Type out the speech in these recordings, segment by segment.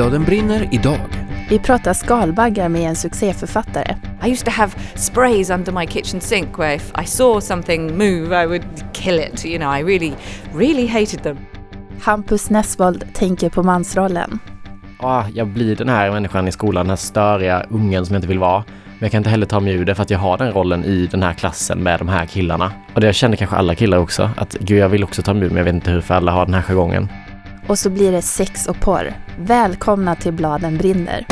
Bladen brinner idag. Vi pratar skalbaggar med en succéförfattare. I used to have sprays under my kitchen sink where if I saw something move I would kill it. You know, I really, really hated them. Hampus Nessvold tänker på mansrollen. Ah, jag blir den här människan i skolan, den här störiga ungen som jag inte vill vara. Men jag kan inte heller ta mig ur det för att jag har den rollen i den här klassen med de här killarna. Och det känner kanske alla killar också, att gud jag vill också ta mig ur men jag vet inte hur för alla har den här jargongen. Och så blir det sex och porr. Välkomna till Bladen brinner.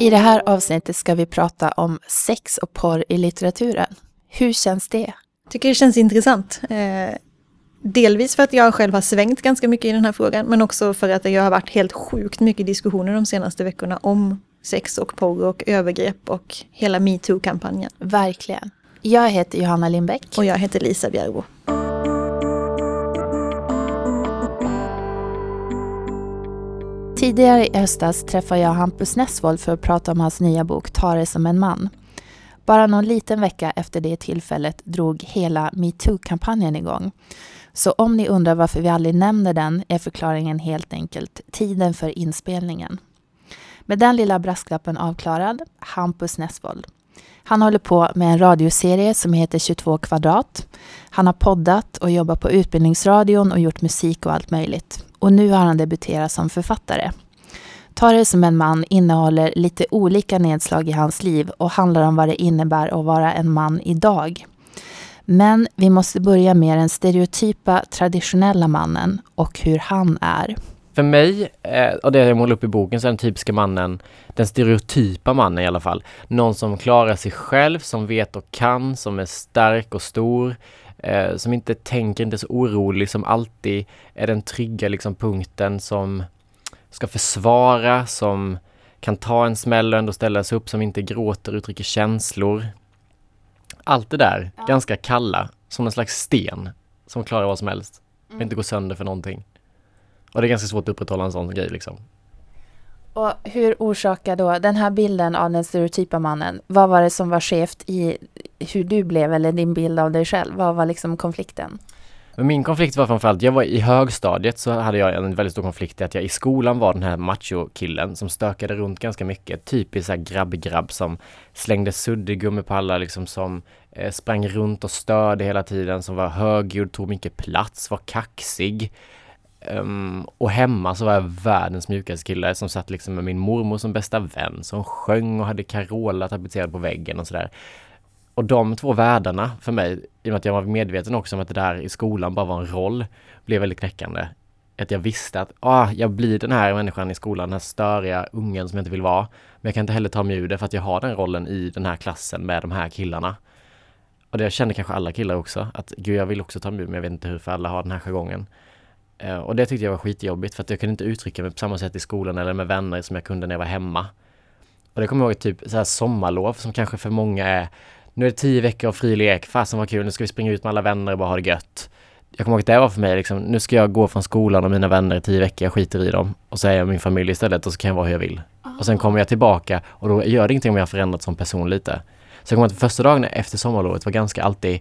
I det här avsnittet ska vi prata om sex och porr i litteraturen. Hur känns det? Jag tycker det känns intressant. Eh, Delvis för att jag själv har svängt ganska mycket i den här frågan, men också för att det har varit helt sjukt mycket diskussioner de senaste veckorna om sex och porr och övergrepp och hela metoo-kampanjen. Verkligen. Jag heter Johanna Lindbäck. Och jag heter Lisa Bjärbo. Tidigare i höstas träffade jag Hampus Nessvold för att prata om hans nya bok Ta det som en man. Bara någon liten vecka efter det tillfället drog hela metoo-kampanjen igång. Så om ni undrar varför vi aldrig nämner den är förklaringen helt enkelt tiden för inspelningen. Med den lilla brasklappen avklarad, Hampus Nessvold. Han håller på med en radioserie som heter 22 kvadrat. Han har poddat och jobbat på Utbildningsradion och gjort musik och allt möjligt. Och nu har han debuterat som författare. Ta det som en man innehåller lite olika nedslag i hans liv och handlar om vad det innebär att vara en man idag. Men vi måste börja med den stereotypa traditionella mannen och hur han är. För mig, eh, och det jag målar upp i boken, så är den typiska mannen, den stereotypa mannen i alla fall. Någon som klarar sig själv, som vet och kan, som är stark och stor, eh, som inte tänker, inte är så orolig, som alltid är den trygga liksom, punkten som ska försvara, som kan ta en smäll och ändå ställa sig upp, som inte gråter, uttrycker känslor. Allt det där, ja. ganska kalla, som en slags sten som klarar vad som helst. Mm. Inte går sönder för någonting. Och det är ganska svårt att upprätthålla en sån grej liksom. Och hur orsakar då den här bilden av den stereotypa mannen, vad var det som var skevt i hur du blev eller din bild av dig själv? Vad var liksom konflikten? Men min konflikt var framförallt, jag var i högstadiet så hade jag en väldigt stor konflikt i att jag i skolan var den här machokillen som stökade runt ganska mycket. Typisk såhär grabb-grabb som slängde suddgummi på alla liksom som eh, sprang runt och störde hela tiden, som var högljudd, tog mycket plats, var kaxig. Um, och hemma så var jag världens mjukaste kille som satt liksom med min mormor som bästa vän, som sjöng och hade Carola tapetserad på väggen och sådär. Och de två världarna för mig, i och med att jag var medveten också om att det där i skolan bara var en roll, blev väldigt knäckande. Att jag visste att ah, jag blir den här människan i skolan, den här störiga ungen som jag inte vill vara. Men jag kan inte heller ta mig ur det för att jag har den rollen i den här klassen med de här killarna. Och det känner kanske alla killar också, att gud jag vill också ta mig ur men jag vet inte hur för alla har den här jargongen. Uh, och det tyckte jag var skitjobbigt för att jag kunde inte uttrycka mig på samma sätt i skolan eller med vänner som jag kunde när jag var hemma. Och det kommer jag ihåg typ så här sommarlov som kanske för många är nu är det tio veckor av fri lek, fasen vad kul, nu ska vi springa ut med alla vänner och bara ha det gött. Jag kommer ihåg att det var för mig liksom, nu ska jag gå från skolan och mina vänner i tio veckor, jag skiter i dem. Och så är jag min familj istället och så kan jag vara hur jag vill. Och sen kommer jag tillbaka och då gör det ingenting om jag har förändrats som person lite. Så jag kommer ihåg att första dagen efter sommarlovet var ganska alltid,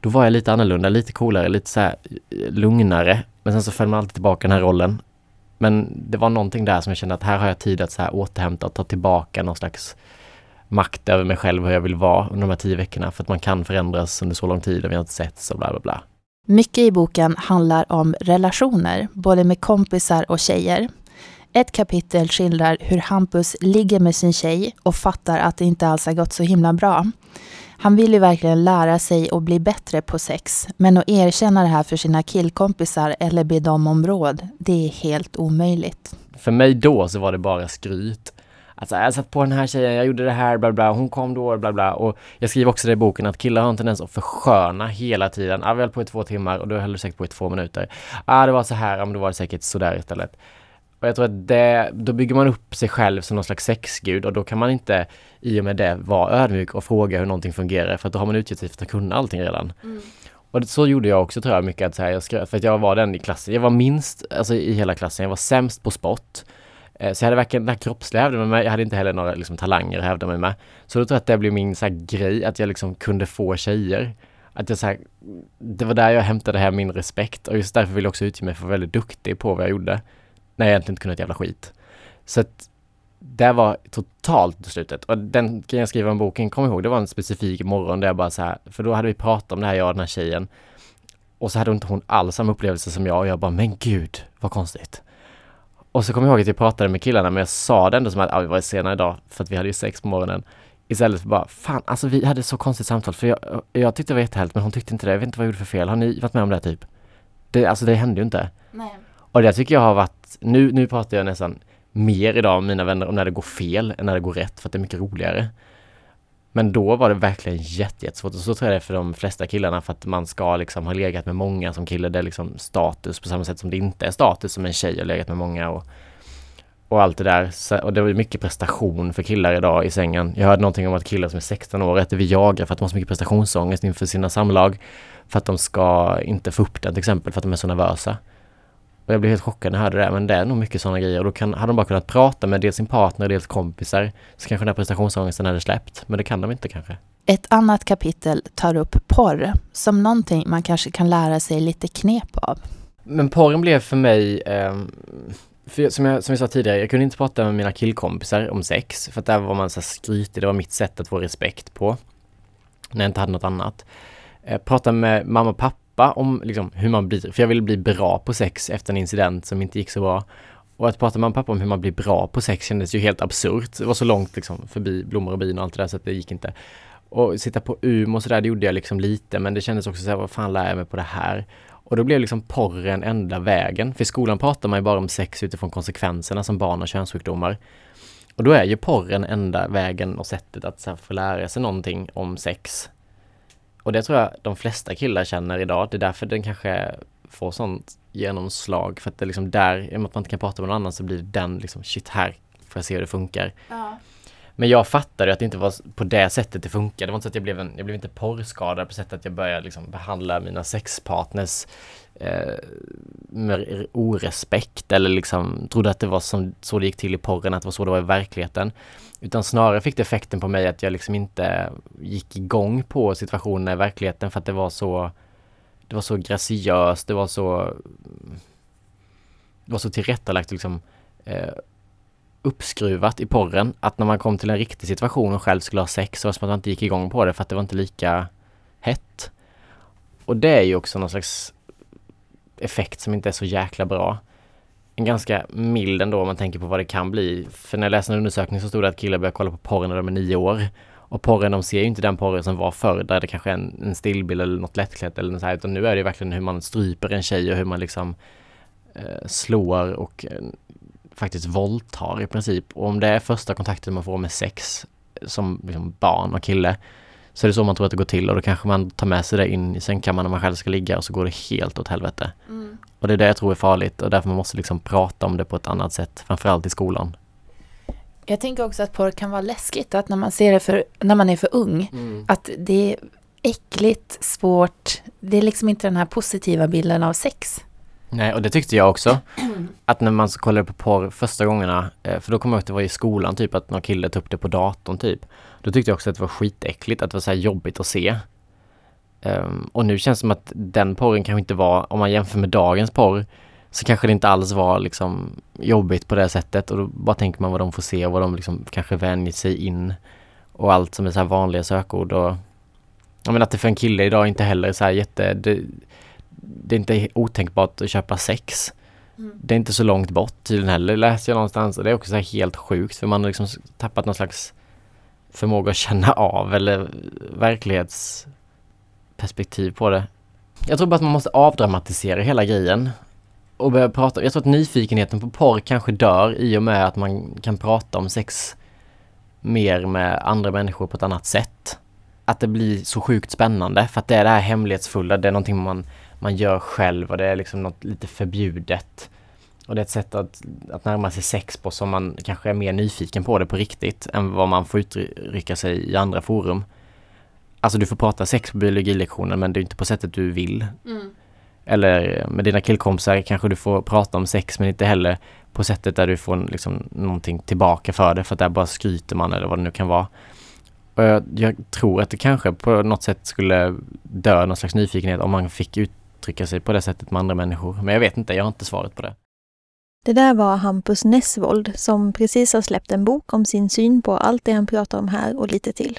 då var jag lite annorlunda, lite coolare, lite så här eh, lugnare. Men sen så föll man alltid tillbaka den här rollen. Men det var någonting där som jag kände att här har jag tid att så här återhämta och ta tillbaka någon slags makt över mig själv hur jag vill vara under de här tio veckorna för att man kan förändras under så lång tid och vi har inte setts och bla bla bla. Mycket i boken handlar om relationer, både med kompisar och tjejer. Ett kapitel skildrar hur Hampus ligger med sin tjej och fattar att det inte alls har gått så himla bra. Han vill ju verkligen lära sig och bli bättre på sex, men att erkänna det här för sina killkompisar eller be dem om råd, det är helt omöjligt. För mig då så var det bara skryt. Alltså jag satt på den här tjejen, jag gjorde det här, bla bla, hon kom då, bla bla. Och jag skriver också det i boken att killar har en tendens att försköna hela tiden. Ja, vi höll på i två timmar och då höll du säkert på i två minuter. Ja, det var så här, ja, men då var det säkert sådär istället. Och jag tror att det, då bygger man upp sig själv som någon slags sexgud och då kan man inte i och med det vara ödmjuk och fråga hur någonting fungerar för att då har man utgett sig för att kunna allting redan. Mm. Och så gjorde jag också tror jag mycket att så här, jag skrev, för att jag var den i klassen, jag var minst, alltså i hela klassen, jag var sämst på sport. Eh, så jag hade varken den här kroppsliga hävde med mig, jag hade inte heller några liksom, talanger att hävda mig med. Så då tror jag att det blev min så här, grej, att jag liksom kunde få tjejer. Att jag så här, det var där jag hämtade här min respekt och just därför vill jag också utge mig för att vara väldigt duktig på vad jag gjorde. När jag egentligen inte kunde ett jävla skit. Så att det var totalt slutet. Och den grejen jag skrev om boken, kom ihåg, det var en specifik morgon där jag bara så här, för då hade vi pratat om det här, jag och den här tjejen. Och så hade inte hon alls samma upplevelse som jag och jag bara, men gud, vad konstigt. Och så kommer jag ihåg att jag pratade med killarna, men jag sa det ändå som att ah, vi var sena idag, för att vi hade ju sex på morgonen. Istället för bara, fan alltså vi hade så konstigt samtal, för jag, jag tyckte det var jättehärligt, men hon tyckte inte det. Jag vet inte vad jag gjorde för fel. Har ni varit med om det typ? Det, alltså det hände ju inte. Nej. Och det tycker jag har varit, nu, nu pratar jag nästan mer idag med mina vänner om när det går fel än när det går rätt, för att det är mycket roligare. Men då var det verkligen jättesvårt och så tror jag det är för de flesta killarna för att man ska liksom ha legat med många som kille. Det är liksom status på samma sätt som det inte är status som en tjej har legat med många och, och allt det där. Så, och det var mycket prestation för killar idag i sängen. Jag hörde någonting om att killar som är 16 år att vi jagar för att de har så mycket prestationsångest inför sina samlag. För att de ska inte få upp den till exempel för att de är så nervösa. Och jag blev helt chockad när jag hörde det, men det är nog mycket sådana grejer. Och då kan, hade de bara kunnat prata med dels sin partner, dels kompisar, så kanske den här prestationsångesten hade släppt. Men det kan de inte kanske. Ett annat kapitel tar upp porr som någonting man kanske kan lära sig lite knep av. Men porren blev för mig, eh, för som, jag, som jag sa tidigare, jag kunde inte prata med mina killkompisar om sex, för att där var man så skrytig, det var mitt sätt att få respekt på. När jag inte hade något annat. Eh, prata med mamma och pappa pappa om liksom, hur man blir, för jag ville bli bra på sex efter en incident som inte gick så bra. Och att prata med mamma och pappa om hur man blir bra på sex kändes ju helt absurt. Det var så långt liksom förbi blommor och bin och allt det där så att det gick inte. Och sitta på UM och sådär, det gjorde jag liksom lite, men det kändes också så här, vad fan lär jag mig på det här? Och då blev liksom porren enda vägen. För i skolan pratar man ju bara om sex utifrån konsekvenserna som barn och könssjukdomar. Och då är ju porren enda vägen och sättet att så här, få lära sig någonting om sex och det tror jag de flesta killar känner idag. Det är därför den kanske får sånt genomslag. För att det är liksom där, i och med att man inte kan prata med någon annan så blir den liksom, shit här får jag se hur det funkar. Ja. Men jag fattade att det inte var på det sättet det funkade. Det var inte så att jag blev, en, jag blev inte porrskadad på sättet att jag började liksom behandla mina sexpartners eh, med orespekt eller liksom trodde att det var som, så det gick till i porren, att det var så det var i verkligheten. Utan snarare fick det effekten på mig att jag liksom inte gick igång på situationerna i verkligheten för att det var så Det var så graciöst, det var så Det var så tillrättalagt liksom eh, uppskruvat i porren att när man kom till en riktig situation och själv skulle ha sex så var det som att man inte gick igång på det för att det var inte lika hett. Och det är ju också någon slags effekt som inte är så jäkla bra en ganska mild ändå om man tänker på vad det kan bli. För när jag läste en undersökning så stod det att killar börjar kolla på porr när de är nio år. Och porren, de ser ju inte den porren som var förr, där det kanske är en, en stillbild eller något lättklätt eller något så här, utan nu är det verkligen hur man stryper en tjej och hur man liksom eh, slår och eh, faktiskt våldtar i princip. Och om det är första kontakten man får med sex som liksom barn och kille så är det så man tror att det går till och då kanske man tar med sig det in i sängkammaren när man själv ska ligga och så går det helt åt helvete. Mm. Och det är det jag tror är farligt och därför man måste liksom prata om det på ett annat sätt, framförallt i skolan. Jag tänker också att porr kan vara läskigt, att när man ser det för, när man är för ung, mm. att det är äckligt, svårt, det är liksom inte den här positiva bilden av sex. Nej, och det tyckte jag också. Att när man så kollade på porr första gångerna, eh, för då kommer jag ihåg att det var i skolan typ, att någon kille tog upp det på datorn typ. Då tyckte jag också att det var skitäckligt, att det var så jobbigt att se. Um, och nu känns det som att den porren kanske inte var, om man jämför med dagens porr, så kanske det inte alls var liksom jobbigt på det sättet och då bara tänker man vad de får se och vad de liksom kanske vänjer sig in och allt som är så här vanliga sökord och jag menar att det för en kille idag inte heller är så här jätte det, det är inte otänkbart att köpa sex. Mm. Det är inte så långt bort tydligen heller läste jag någonstans och det är också så helt sjukt för man har liksom tappat någon slags förmåga att känna av eller verklighetsperspektiv på det. Jag tror bara att man måste avdramatisera hela grejen och börja prata. Jag tror att nyfikenheten på porr kanske dör i och med att man kan prata om sex mer med andra människor på ett annat sätt. Att det blir så sjukt spännande för att det är det här hemlighetsfulla, det är någonting man, man gör själv och det är liksom något lite förbjudet. Och det är ett sätt att, att närma sig sex på som man kanske är mer nyfiken på det på riktigt än vad man får uttrycka sig i andra forum. Alltså du får prata sex på biologilektionen men det är inte på sättet du vill. Mm. Eller med dina killkompisar kanske du får prata om sex men inte heller på sättet där du får liksom någonting tillbaka för det för att där bara skryter man eller vad det nu kan vara. Och jag, jag tror att det kanske på något sätt skulle dö någon slags nyfikenhet om man fick uttrycka sig på det sättet med andra människor. Men jag vet inte, jag har inte svaret på det. Det där var Hampus Nessvold som precis har släppt en bok om sin syn på allt det han pratar om här och lite till.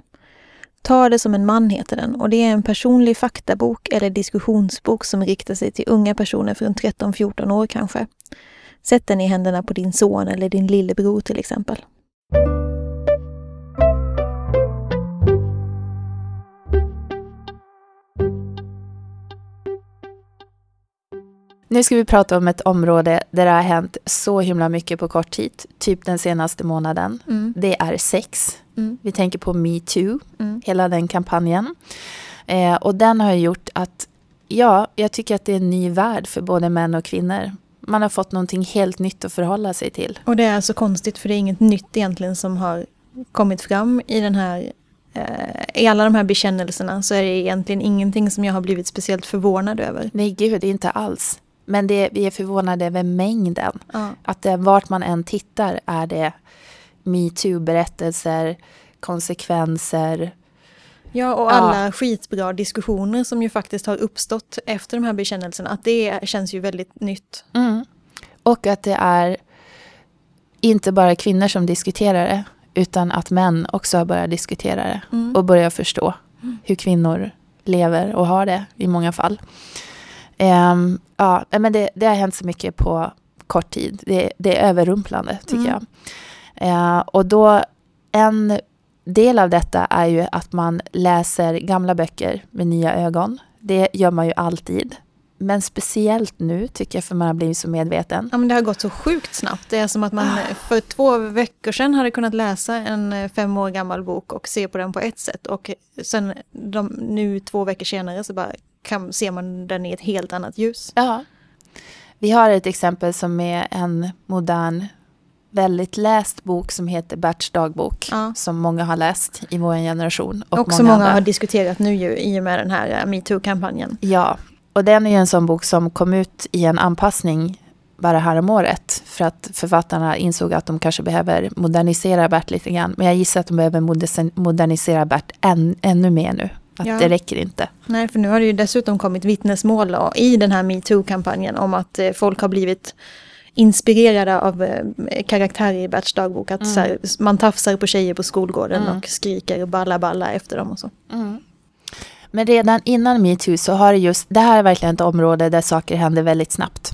Ta det som en man heter den och det är en personlig faktabok eller diskussionsbok som riktar sig till unga personer från 13-14 år kanske. Sätt den i händerna på din son eller din lillebror till exempel. Nu ska vi prata om ett område där det har hänt så himla mycket på kort tid, typ den senaste månaden. Mm. Det är sex. Mm. Vi tänker på metoo, Mm. hela den kampanjen. Eh, och den har gjort att, ja, jag tycker att det är en ny värld för både män och kvinnor. Man har fått någonting helt nytt att förhålla sig till. Och det är så konstigt för det är inget nytt egentligen som har kommit fram i den här eh, i alla de här bekännelserna så är det egentligen ingenting som jag har blivit speciellt förvånad över. Nej, gud, inte alls. Men det, vi är förvånade över mängden. Ja. Att det, vart man än tittar är det metoo-berättelser, konsekvenser. Ja, och Ja. alla skitbra diskussioner som ju faktiskt har uppstått efter de här bekännelserna. Att det känns ju väldigt nytt. Mm. Och att det är inte bara kvinnor som diskuterar det, utan att män också har börjat diskutera det Mm. och börjar förstå hur kvinnor lever och har det i många fall. Ehm, ja, men det, det har hänt så mycket på kort tid. Det, det är överrumplande tycker Mm. jag. Eh, och då, en del av detta är ju att man läser gamla böcker med nya ögon. Det gör man ju alltid. Men speciellt nu tycker jag för man har blivit så medveten. Ja, men det har gått så sjukt snabbt. Det är som att man för två veckor sedan hade kunnat läsa en eh, fem år gammal bok och se på den på ett sätt. Och sen de, nu två veckor senare så bara kan, ser man den i ett helt annat ljus. Ja. Vi har ett exempel som är en modern, väldigt läst bok som heter Berts dagbok. Ja. Som många har läst i vår generation. Och, Och som många andra. har diskuterat nu ju, i och med den här eh, metoo-kampanjen. Ja, och den är ju en sån bok som kom ut i en anpassning bara häromåret. För att författarna insåg att de kanske behöver modernisera Bert lite grann. Men jag gissar att de behöver moder- modernisera Bert än, ännu mer nu. Att Ja. det räcker inte. Nej, för nu har det ju dessutom kommit vittnesmål i den här metoo-kampanjen om att eh, folk har blivit inspirerade av eh, karaktärer i Berts dagbok. Att Mm. här, man tafsar på tjejer på skolgården Mm. och skriker balla balla efter dem och så. Men redan innan metoo så har det just, det här är verkligen ett område där saker händer väldigt snabbt.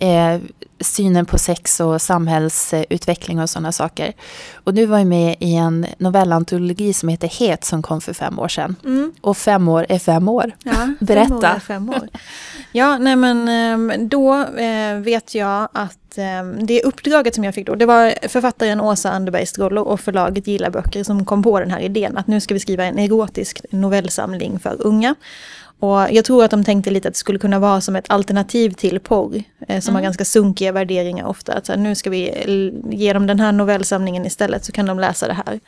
Eh, synen på sex och samhällsutveckling och sådana saker. Och du var ju med i en novellantologi som heter Het som kom för fem år sedan. Mm. Och fem år är fem år. Ja, Fem år, Berätta. är fem år. Ja, nej men ehm, då eh, vet jag att ehm, det uppdraget som jag fick då, det var författaren Åsa Anderberg Strollo och förlaget Gilla Böcker som kom på den här idén att nu ska vi skriva en erotisk novellsamling för unga. Och jag tror att de tänkte lite att det skulle kunna vara som ett alternativ till porr, eh, som har ganska sunkiga värderingar ofta. Att så här, nu ska vi l- ge dem den här novellsamlingen istället så kan de läsa det här.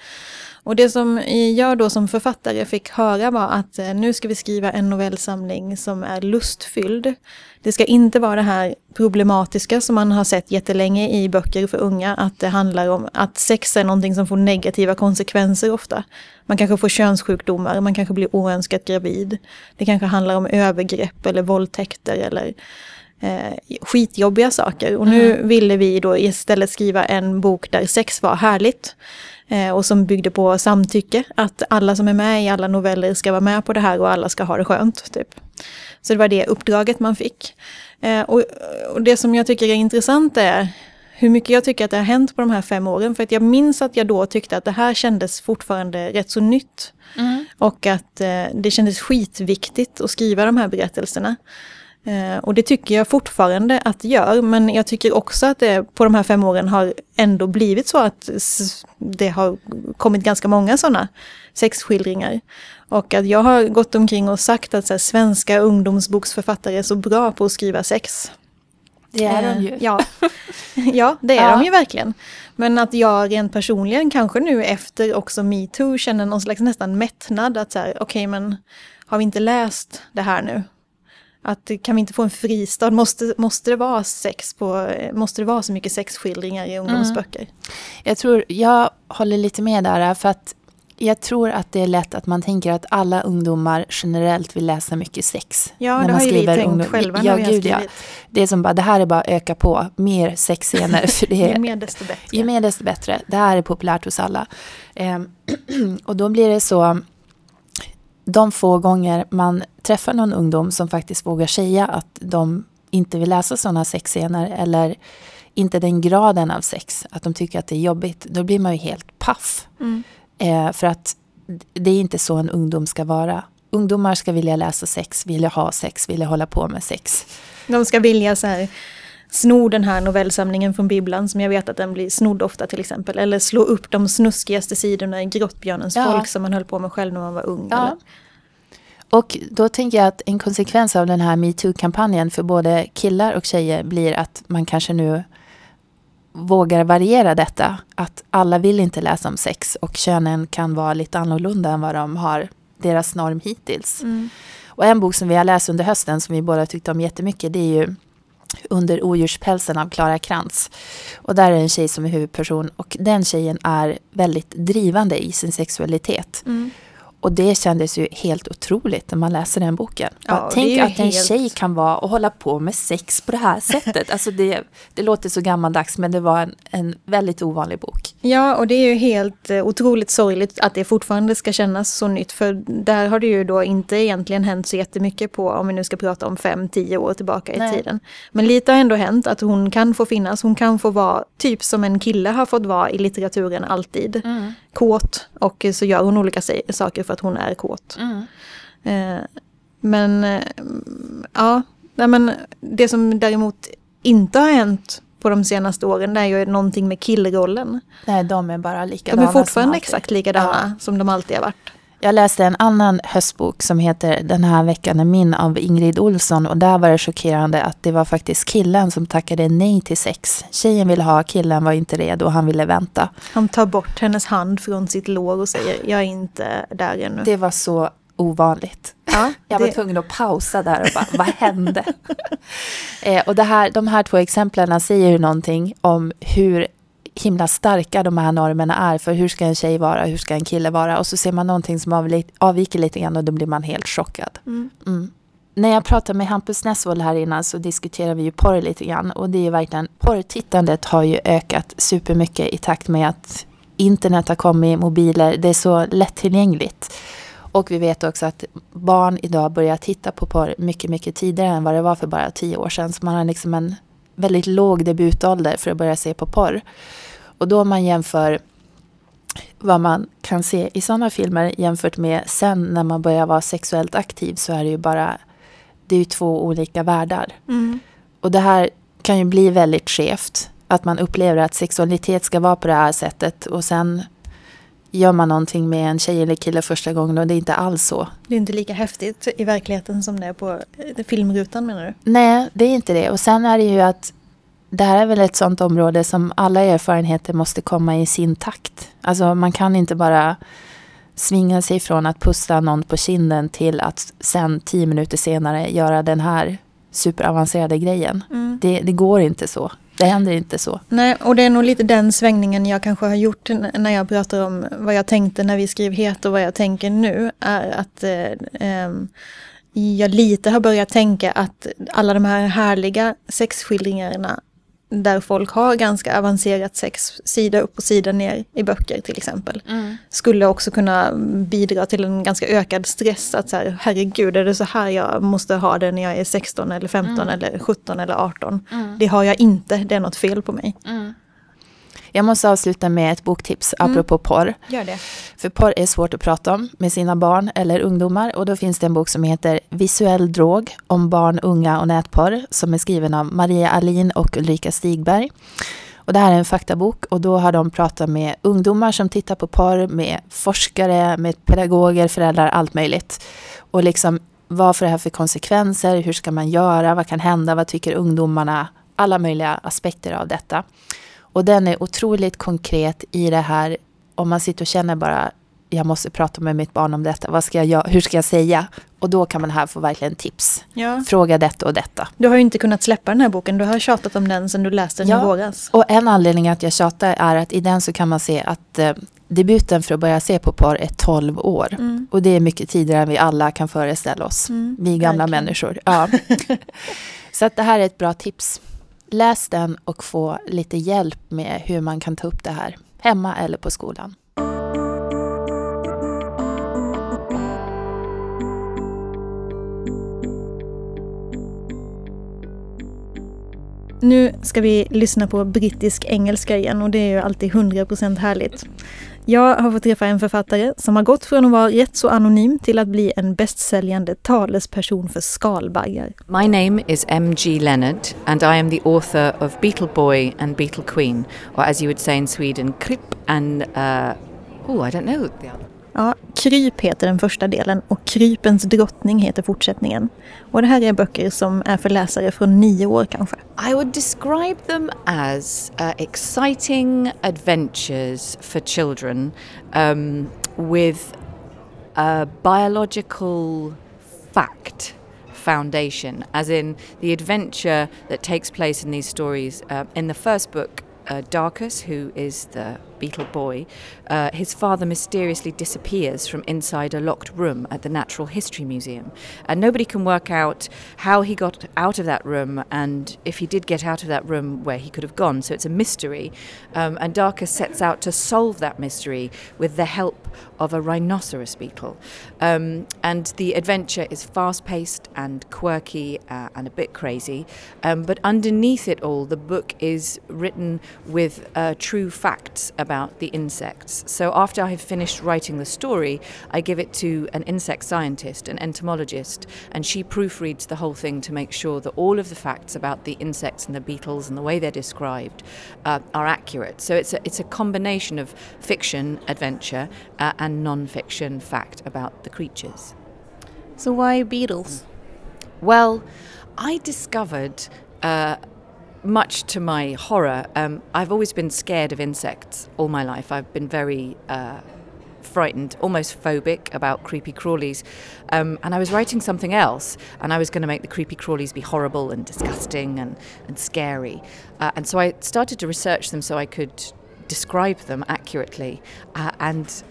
Och det som jag då som författare fick höra var att eh, nu ska vi skriva en novellsamling som är lustfylld. Det ska inte vara det här problematiska som man har sett jättelänge i böcker för unga, att det handlar om att sex är någonting som får negativa konsekvenser ofta. Man kanske får könssjukdomar, man kanske blir oönskat gravid. Det kanske handlar om övergrepp eller våldtäkter eller eh, skitjobbiga saker. Och nu ville vi då istället skriva en bok där sex var härligt. Eh, och som byggde på samtycke. Att alla som är med i alla noveller ska vara med på det här och alla ska ha det skönt. Typ. Så det var det uppdraget man fick. Eh, och, och det som jag tycker är intressant är hur mycket jag tycker att det har hänt på de här fem åren. För att jag minns att jag då tyckte att det här kändes fortfarande rätt så nytt. Och att eh, det kändes skitviktigt att skriva de här berättelserna. Eh, och det tycker jag fortfarande att det gör, men jag tycker också att det på de här fem åren har ändå blivit så att det har kommit ganska många sådana sexskildringar. Och att jag har gått omkring och sagt att så här, svenska ungdomsboksförfattare är så bra på att skriva sex. Det är Eh, de ju. Ja, ja det är Ja. de ju verkligen. Men att jag rent personligen, kanske nu efter också metoo, känner någon slags nästan mättnad. Att så här, okej men har vi inte läst det här nu? Att kan vi inte få en fristad? Måste, måste, det, vara sex på, måste det vara så mycket sexskildringar i ungdomsböcker? Mm. Jag tror, jag håller lite med där för att jag tror att det är lätt att man tänker att alla ungdomar generellt vill läsa mycket sex. Ja, när det man har ju vi tänkt ungdom. själva ja, gud, ja. Det är som bara, det här är bara att öka på, mer sexscener. För det är, ju mer desto bättre. Ju mer desto bättre. Det här är populärt hos alla. Um, och då blir det så, de få gånger man träffar någon ungdom som faktiskt vågar säga att de inte vill läsa sådana sexscener eller inte den graden av sex, att de tycker att det är jobbigt, då blir man ju helt paff. Mm. Eh, för att det är inte så en ungdom ska vara. Ungdomar ska vilja läsa sex, vilja ha sex, vilja hålla på med sex. De ska vilja så här, sno den här novellsamlingen från bibblan som jag vet att den blir snodd ofta till exempel. Eller slå upp de snuskigaste sidorna i Grottbjörnens ja. folk som man höll på med själv när man var ung. Ja. Och då tänker jag att en konsekvens av den här metoo-kampanjen för både killar och tjejer blir att man kanske nu vågar variera detta. Att alla vill inte läsa om sex och könen kan vara lite annorlunda än vad de har deras norm hittills. Mm. Och en bok som vi har läst under hösten som vi båda tyckte om jättemycket det är ju under odjurspälsen av Klara Krantz. Och där är det en tjej som är huvudperson och den tjejen är väldigt drivande i sin sexualitet. Mm. Och det kändes ju helt otroligt när man läser den boken. Ja, tänk att en tjej kan vara och hålla på med sex på det här sättet. alltså det, det låter så gammaldags men det var en, en väldigt ovanlig bok. Ja, och det är ju helt eh, otroligt sorgligt att det fortfarande ska kännas så nytt. För där har det ju då inte egentligen hänt så jättemycket på, om vi nu ska prata om fem, tio år tillbaka i Nej. tiden. Men lite har ändå hänt att hon kan få finnas, hon kan få vara typ som en kille har fått vara i litteraturen alltid. Mm. Kåt och så gör hon olika saker för att hon är kåt. Mm. Eh, men eh, ja, men det som däremot inte har hänt på de senaste åren det är ju någonting med killrollen. Nej, de är bara likadana. De är fortfarande exakt likadana ja. som de alltid har varit. Jag läste en annan höstbok som heter Den här veckan är min av Ingrid Olsson och där var det chockerande att det var faktiskt killen som tackade nej till sex. Tjejen ville ha, killen var inte redo och han ville vänta. Han tar bort hennes hand från sitt lår och säger jag är inte där ännu. Det var så ovanligt. Ja, jag var tvungen att pausa där och bara, vad hände? eh, och det här, de här två exemplen säger ju någonting om hur himla starka de här normerna är för hur ska en tjej vara, hur ska en kille vara och så ser man någonting som avviker lite grann och då blir man helt chockad. Mm. Mm. När jag pratade med Hampus Nessvold här innan så diskuterade vi ju porr lite grann och det är ju verkligen, porrtittandet har ju ökat supermycket i takt med att internet har kommit, mobiler, det är så lättillgängligt. Och vi vet också att barn idag börjar titta på porr mycket, mycket tidigare än vad det var för bara tio år sedan. Så man har liksom en väldigt låg debutålder för att börja se på porr. Och då om man jämför vad man kan se i sådana filmer jämfört med sen när man börjar vara sexuellt aktiv så är det ju bara det är ju två olika världar. Mm. Och det här kan ju bli väldigt skevt. Att man upplever att sexualitet ska vara på det här sättet och sen gör man någonting med en tjej eller kille första gången och det är inte alls så. Det är inte lika häftigt i verkligheten som det är på eh, filmrutan menar du? Nej, det är inte det. Och sen är det ju att det här är väl ett sånt område som alla erfarenheter måste komma i sin takt. Alltså man kan inte bara svinga sig från att pussa någon på kinden till att sen tio minuter senare göra den här superavancerade grejen. Mm. Det, det går inte så. Det händer inte så. Nej, och det är nog lite den svängningen jag kanske har gjort när jag pratar om vad jag tänkte när vi skrev Het och vad jag tänker nu. Är att eh, ehm, jag lite har börjat tänka att alla de här härliga sexskildringarna där folk har ganska avancerat sex, sida upp och sida ner i böcker till exempel, mm. skulle också kunna bidra till en ganska ökad stress. Att så här, herregud, är det så här jag måste ha det när jag är 16 eller 15 mm. eller 17 eller 18? Mm. Det har jag inte, det är något fel på mig. Mm. Jag måste avsluta med ett boktips mm. apropå porr. Gör det. För porr är svårt att prata om med sina barn eller ungdomar och då finns det en bok som heter Visuell drog om barn, unga och nätporr som är skriven av Maria Alin och Ulrika Stigberg. Och det här är en faktabok och då har de pratat med ungdomar som tittar på porr, med forskare, med pedagoger, föräldrar, allt möjligt. Och liksom vad får det här för konsekvenser? Hur ska man göra? Vad kan hända? Vad tycker ungdomarna? Alla möjliga aspekter av detta. Och den är otroligt konkret i det här, om man sitter och känner bara jag måste prata med mitt barn om detta, vad ska jag, hur ska jag säga? Och då kan man här få verkligen tips. Ja. Fråga detta och detta. Du har ju inte kunnat släppa den här boken. Du har tjatat om den sedan du läste den Ja. i våras. Och en anledning att jag tjatar är att i den så kan man se att eh, debuten för att börja se på porr är 12 år. Mm. Och det är mycket tidigare än vi alla kan föreställa oss. Mm, Vi gamla verkligen. människor. Ja. så att det här är ett bra tips. Läs den och få lite hjälp med hur man kan ta upp det här. Hemma eller på skolan. Nu ska vi lyssna på brittisk engelska igen och det är ju alltid 100% härligt. Jag har fått träffa en författare som har gått från att vara rätt så anonym till att bli en bästsäljande talesperson för skalbaggar. My name is M.G. Leonard, and I am the author of Beetle Boy and Beetle Queen, or as you would say in Sweden, Kripp and. Uh, oh, I don't know the other. Ja, Kryp heter den första delen och Krypens drottning heter fortsättningen. Och det här är böcker som är för läsare från nio år kanske. I would describe them as uh, exciting adventures for children um, with a biological fact foundation, as in the adventure that takes place in these stories. Uh, in the first book, uh, Darkus, who is the beetle boy, uh, his father mysteriously disappears from inside a locked room at the Natural History Museum. And nobody can work out how he got out of that room and if he did get out of that room where he could have gone. So it's a mystery. Um, and Darkus sets out to solve that mystery with the help of a rhinoceros beetle. Um, and the adventure is fast paced and quirky uh, and a bit crazy. Um, but underneath it all, the book is written with uh, true facts about the insects. So after I have finished writing the story, I give it to an insect scientist, an entomologist, and she proofreads the whole thing to make sure that all of the facts about the insects and the beetles and the way they're described uh, are accurate. So it's a, it's a combination of fiction, adventure, uh, and non fiction fact about the creatures. So why beetles? Well, I discovered, uh, much to my horror, um, I've always been scared of insects all my life. I've been very uh, frightened, almost phobic about creepy crawlies. Um, and I was writing something else, and I was going to make the creepy crawlies be horrible and disgusting and, and scary. Uh, and so I started to research them so I could describe them accurately. Uh, and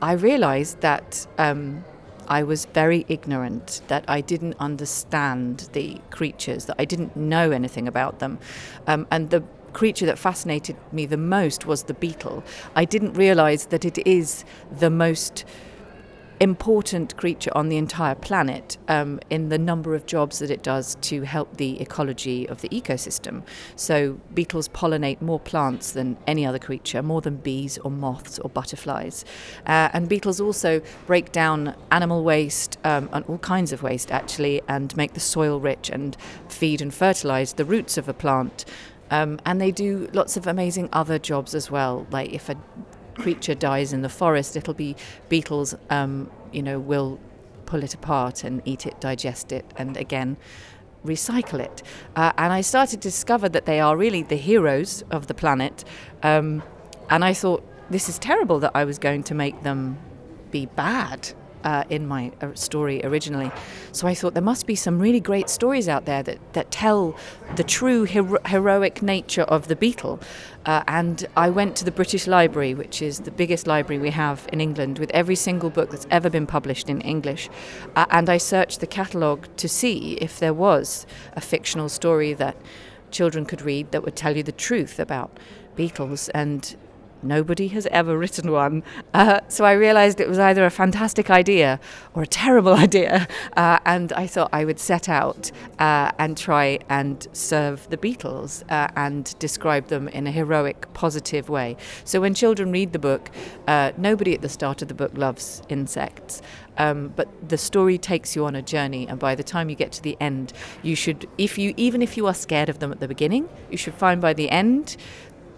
I realized that. Um, I was very ignorant, that I didn't understand the creatures, that I didn't know anything about them. Um, and the creature that fascinated me the most was the beetle. I didn't realize that it is the most important creature on the entire planet um, in the number of jobs that it does to help the ecology of the ecosystem. So, beetles pollinate more plants than any other creature, more than bees or moths or butterflies. Uh, and beetles also break down animal waste um, and all kinds of waste, actually, and make the soil rich and feed and fertilize the roots of a plant. Um, and they do lots of amazing other jobs as well. Like if a creature dies in the forest, it'll be beetles, um, you know, will pull it apart and eat it, digest it, and again recycle it. Uh, and I started to discover that they are really the heroes of the planet. Um, and I thought, this is terrible that I was going to make them be bad. Uh, in my uh, story originally. So I thought there must be some really great stories out there that, that tell the true hero- heroic nature of the beetle. Uh, and I went to the British Library, which is the biggest library we have in England, with every single book that's ever been published in English. Uh, and I searched the catalogue to see if there was a fictional story that children could read that would tell you the truth about beetles. And Nobody has ever written one. Uh, so I realized it was either a fantastic idea or a terrible idea. Uh, and I thought I would set out uh, and try and serve the Beatles uh, and describe them in a heroic, positive way. So when children read the book, uh, nobody at the start of the book loves insects. Um, but the story takes you on a journey, and by the time you get to the end, you should, if you, even if you are scared of them at the beginning, you should find by the end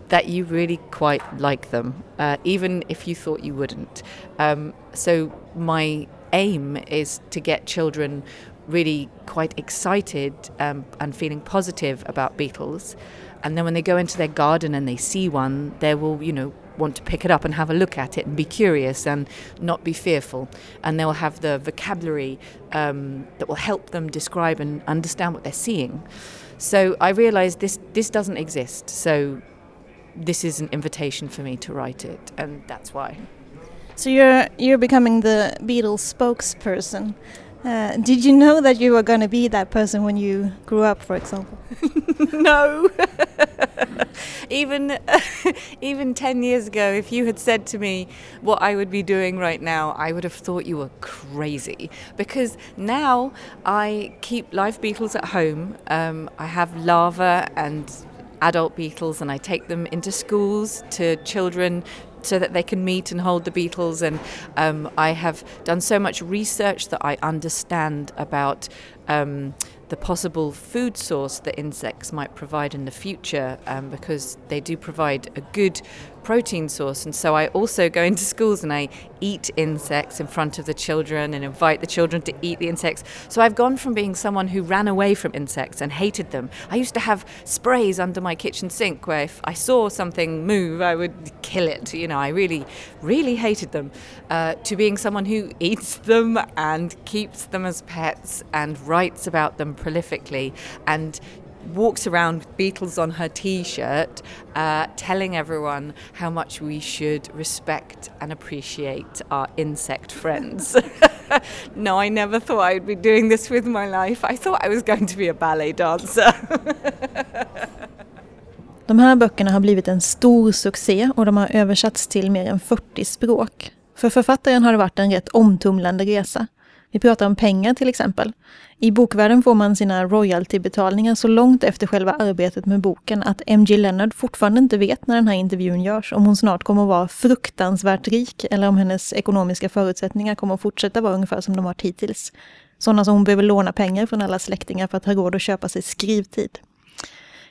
that you really quite like them, uh, even if you thought you wouldn't. Um, so, my aim is to get children really quite excited um, and feeling positive about beetles. And then when they go into their garden and they see one, they will, you know, want to pick it up and have a look at it and be curious and not be fearful. And they'll have the vocabulary um, that will help them describe and understand what they're seeing. So I realized this this doesn't exist. So this is an invitation for me to write it, and that's why. So you're you're becoming the Beatles spokesperson. Uh, did you know that you were going to be that person when you grew up, for example? no. even even 10 years ago if you had said to me what I would be doing right now I would have thought you were crazy because now I keep live beetles at home um, I have larvae and adult beetles and I take them into schools to children so that they can meet and hold the beetles. And um, I have done so much research that I understand about. Um, the possible food source that insects might provide in the future um, because they do provide a good protein source. And so I also go into schools and I eat insects in front of the children and invite the children to eat the insects. So I've gone from being someone who ran away from insects and hated them. I used to have sprays under my kitchen sink where if I saw something move, I would kill it. You know, I really, really hated them. Uh, to being someone who eats them and keeps them as pets and writes about them prolifically and walks around with Beatles on her t shirt, uh, telling everyone how much we should respect and appreciate our insect friends. no, I never thought I'd be doing this with my life. I thought I was going to be a ballet dancer. De här böckerna har blivit en stor succé och de har översatts till mer än 40 språk. För författaren har det varit en rätt omtumlande resa. Vi pratar om pengar till exempel. I bokvärlden får man sina royaltybetalningar så långt efter själva arbetet med boken att MG Leonard fortfarande inte vet när den här intervjun görs om hon snart kommer att vara fruktansvärt rik eller om hennes ekonomiska förutsättningar kommer att fortsätta vara ungefär som de varit hittills. Sådana som hon behöver låna pengar från alla släktingar för att ha råd att köpa sig skrivtid.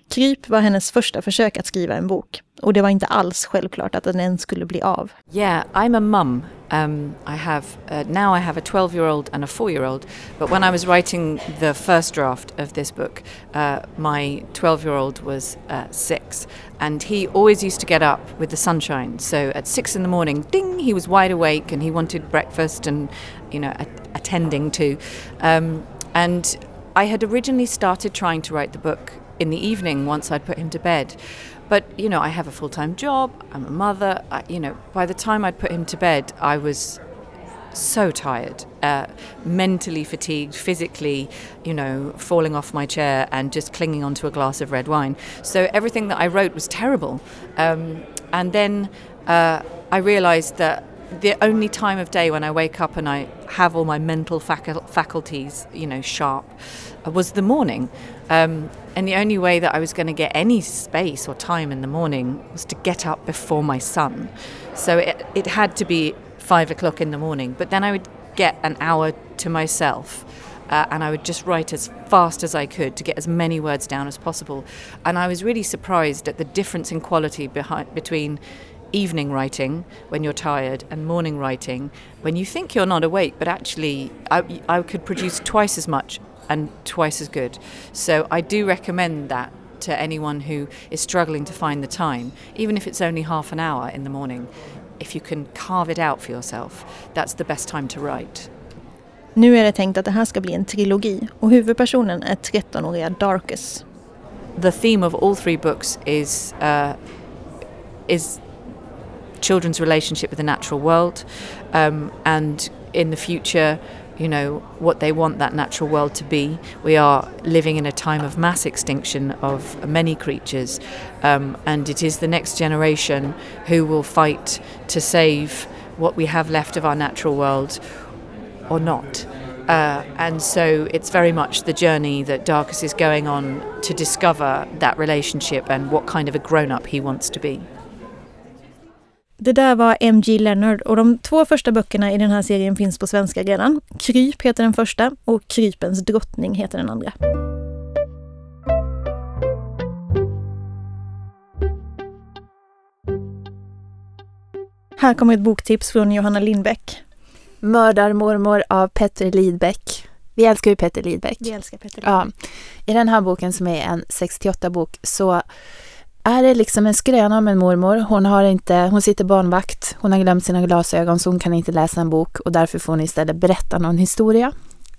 Kryp var hennes första försök att skriva en bok. Och det var inte alls självklart att den ens skulle bli av. Yeah, I'm a mum. Um, I have uh, now I have a 12 year old and a 4 year old. But when I was writing the first draft of this book, uh, my 12 year old was uh, six, and he always used to get up with the sunshine. So at six in the morning, ding, he was wide awake and he wanted breakfast and you know attending to. Um, and I had originally started trying to write the book in the evening once I'd put him to bed. But, you know, I have a full time job, I'm a mother. I, you know, by the time I'd put him to bed, I was so tired, uh, mentally fatigued, physically, you know, falling off my chair and just clinging onto a glass of red wine. So everything that I wrote was terrible. Um, and then uh, I realized that the only time of day when I wake up and I have all my mental facul- faculties, you know, sharp, uh, was the morning. Um, and the only way that I was going to get any space or time in the morning was to get up before my son. So it, it had to be five o'clock in the morning. But then I would get an hour to myself. Uh, and I would just write as fast as I could to get as many words down as possible. And I was really surprised at the difference in quality behind, between evening writing when you're tired and morning writing when you think you're not awake, but actually I, I could produce twice as much and twice as good. So I do recommend that to anyone who is struggling to find the time, even if it's only half an hour in the morning. If you can carve it out for yourself, that's the best time to write. Nu är det tänkt att det här ska bli en trilogi och huvudpersonen är 13-åriga Darkus. The theme of all three books is uh, is children's relationship with the natural world, um, and in the future, you know, what they want that natural world to be. We are living in a time of mass extinction of many creatures, um, and it is the next generation who will fight to save what we have left of our natural world or not. Uh, and so it's very much the journey that Darkus is going on to discover that relationship and what kind of a grown up he wants to be. Det där var M.G. Leonard och de två första böckerna i den här serien finns på svenska redan. Kryp heter den första och Krypens drottning heter den andra. Här kommer ett boktips från Johanna Lindbäck. Mördarmormor av Petter Lidbeck. Vi älskar ju Petter Lidbeck. Vi älskar Petter Lidbeck. Ja. I den här boken som är en 68-bok så är det liksom en skröna om en mormor. Hon, har inte, hon sitter barnvakt, hon har glömt sina glasögon så hon kan inte läsa en bok och därför får hon istället berätta någon historia.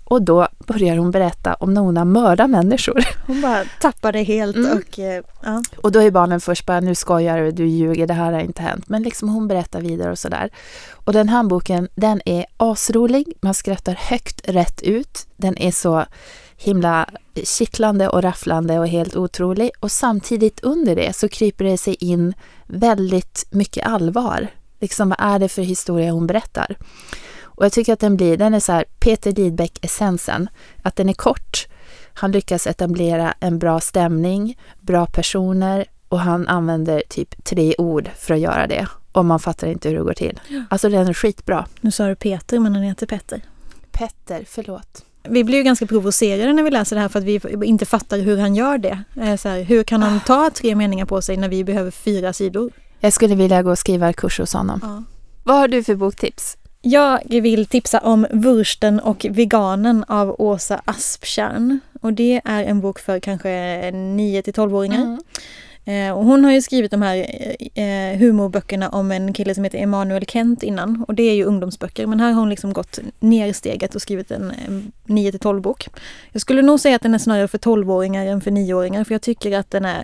Och då börjar hon berätta om när hon har mördat människor. Hon bara tappar det helt Mm. och eh, ja. Och då är barnen först bara, nu skojar du, du ljuger, det här har inte hänt. Men liksom hon berättar vidare och sådär. Och den här boken, den är asrolig, man skrattar högt rätt ut. Den är så himla kittlande och rafflande och helt otrolig. Och samtidigt under det så kryper det sig in väldigt mycket allvar. Liksom vad är det för historia hon berättar? Och jag tycker att den blir, den är så här Peter Lidbeck-essensen. Att den är kort, han lyckas etablera en bra stämning, bra personer och han använder typ tre ord för att göra det. Och man fattar inte hur det går till. Alltså den är skitbra. Nu sa du Peter men han heter Petter. Petter, förlåt. Vi blir ju ganska provocerade när vi läser det här för att vi inte fattar hur han gör det. Eh, Så här, hur kan han ta tre meningar på sig när vi behöver fyra sidor? Jag skulle vilja gå och skriva kurs hos honom. Ja. Vad har du för boktips? Jag vill tipsa om Vursten och veganen av Åsa Asptjärn. Och det är en bok för kanske 9 till 12-åringar. Mm. Eh, och hon har ju skrivit de här eh, humorböckerna om en kille som heter Emanuel Kent innan. Och det är ju ungdomsböcker. Men här har hon liksom gått ner steget och skrivit en eh, 9 till 12 bok. Jag skulle nog säga att den är snarare för 12-åringar än för 9-åringar. För jag tycker att den är,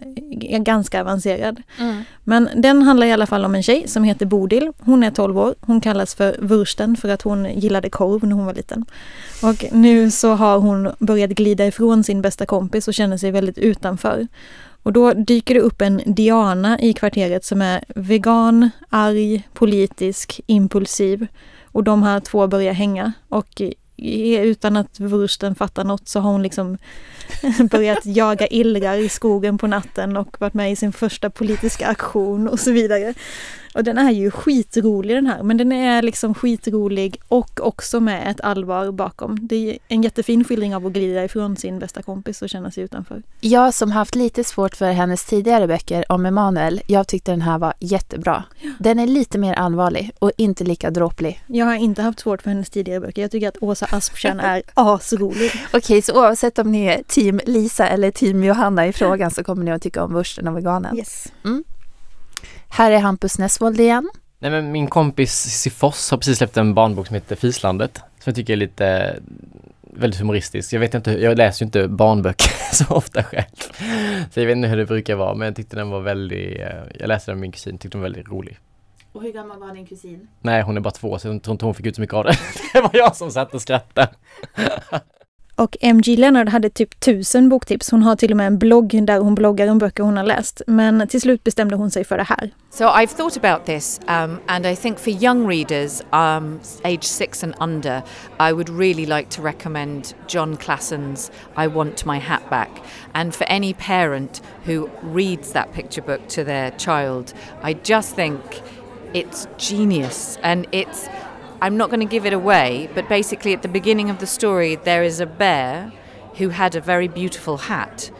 ganska avancerad. Mm. Men den handlar i alla fall om en tjej som heter Bodil. Hon är 12 år. Hon kallas för Vursten för att hon gillade korv när hon var liten. Och nu så har hon börjat glida ifrån sin bästa kompis och känner sig väldigt utanför. Och då dyker det upp en Diana i kvarteret som är vegan, arg, politisk, impulsiv. Och de här två börjar hänga. Och utan att Wursten fattar något så har hon liksom börjat jaga illrar i skogen på natten och varit med i sin första politiska aktion och så vidare. Och den är ju skitrolig den här, men den är liksom skitrolig och också med ett allvar bakom. Det är en jättefin skildring av att glida ifrån sin bästa kompis och känna sig utanför. Jag som haft lite svårt för hennes tidigare böcker om Emanuel, jag tyckte den här var jättebra. Den är lite mer allvarlig och inte lika dråplig. Jag har inte haft svårt för hennes tidigare böcker. Jag tycker att Åsa Asptjärn är asrolig. Okej, så oavsett om ni är team Lisa eller team Johanna i frågan så kommer ni att tycka om Wursten och veganen. Yes. Här är Hampus Nessvold igen. Nej men min kompis Cissi Foss har precis släppt en barnbok som heter Fislandet. Som jag tycker är lite väldigt humoristisk. Jag vet inte, jag läser ju inte barnböcker så ofta själv. Så jag vet inte hur det brukar vara men jag tyckte den var väldigt, eh, jag läste den med min kusin, tyckte den var väldigt rolig. Och hur gammal var din kusin? Nej hon är bara två så jag tror inte hon fick ut så mycket av det. Det var jag som satt och skrattade. Och MG Leonard hade typ tusen boktips. Hon har till och med en blogg där hon bloggar om böcker hon har läst. Men till slut bestämde hon sig för det här. So I've thought about this, um, and I think for young readers, um, age six and under, I would really like to recommend John Classen's "I Want My Hat Back." And for any parent who reads that picture book to their child, I just think it's genius, and it's. I'm not going to give it away, but basically, at the beginning of the story, there is a bear who had a very beautiful hat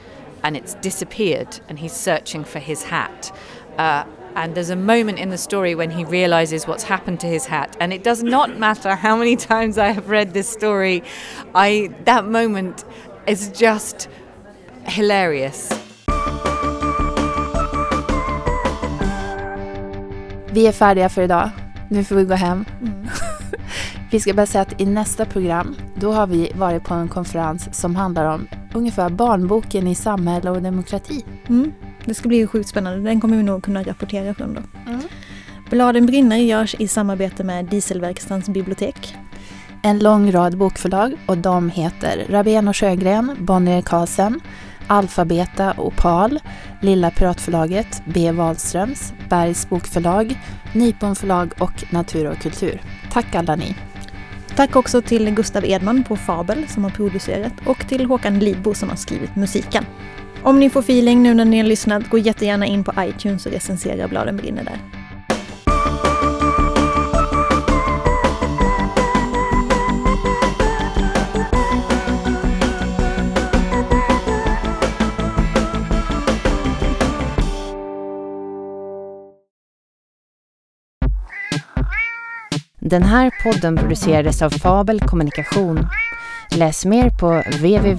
and it's disappeared and he's searching for his hat. Uh, and there's a moment in the story when he realizes what's happened to his hat and it does not matter how many times I have read this story I that moment is just hilarious. Vi är färdiga för idag. Nu får vi gå hem. Vi ska bara säga att i nästa program, då har vi varit på en konferens som handlar om ungefär barnboken i samhälle och demokrati. Mm. Det ska bli sjukt spännande. Den kommer vi nog kunna rapportera från då. Mm. Bladen brinner görs i samarbete med Dieselverkstans bibliotek. En lång rad bokförlag och de heter Rabén och Sjögren, Bonnier Carlsen, Alfabeta Opal, Lilla Piratförlaget, B. Wahlströms, Bergs Bokförlag, Nypon förlag och Natur och kultur. Tack alla ni! Tack också till Gustav Edman på Fabel som har producerat och till Håkan Lidbo som har skrivit musiken. Om ni får feeling nu när ni har lyssnat, gå jättegärna in på iTunes och recensera Bladen brinner där. Den här podden producerades av Fabel Kommunikation. Läs mer på www.fabel.se.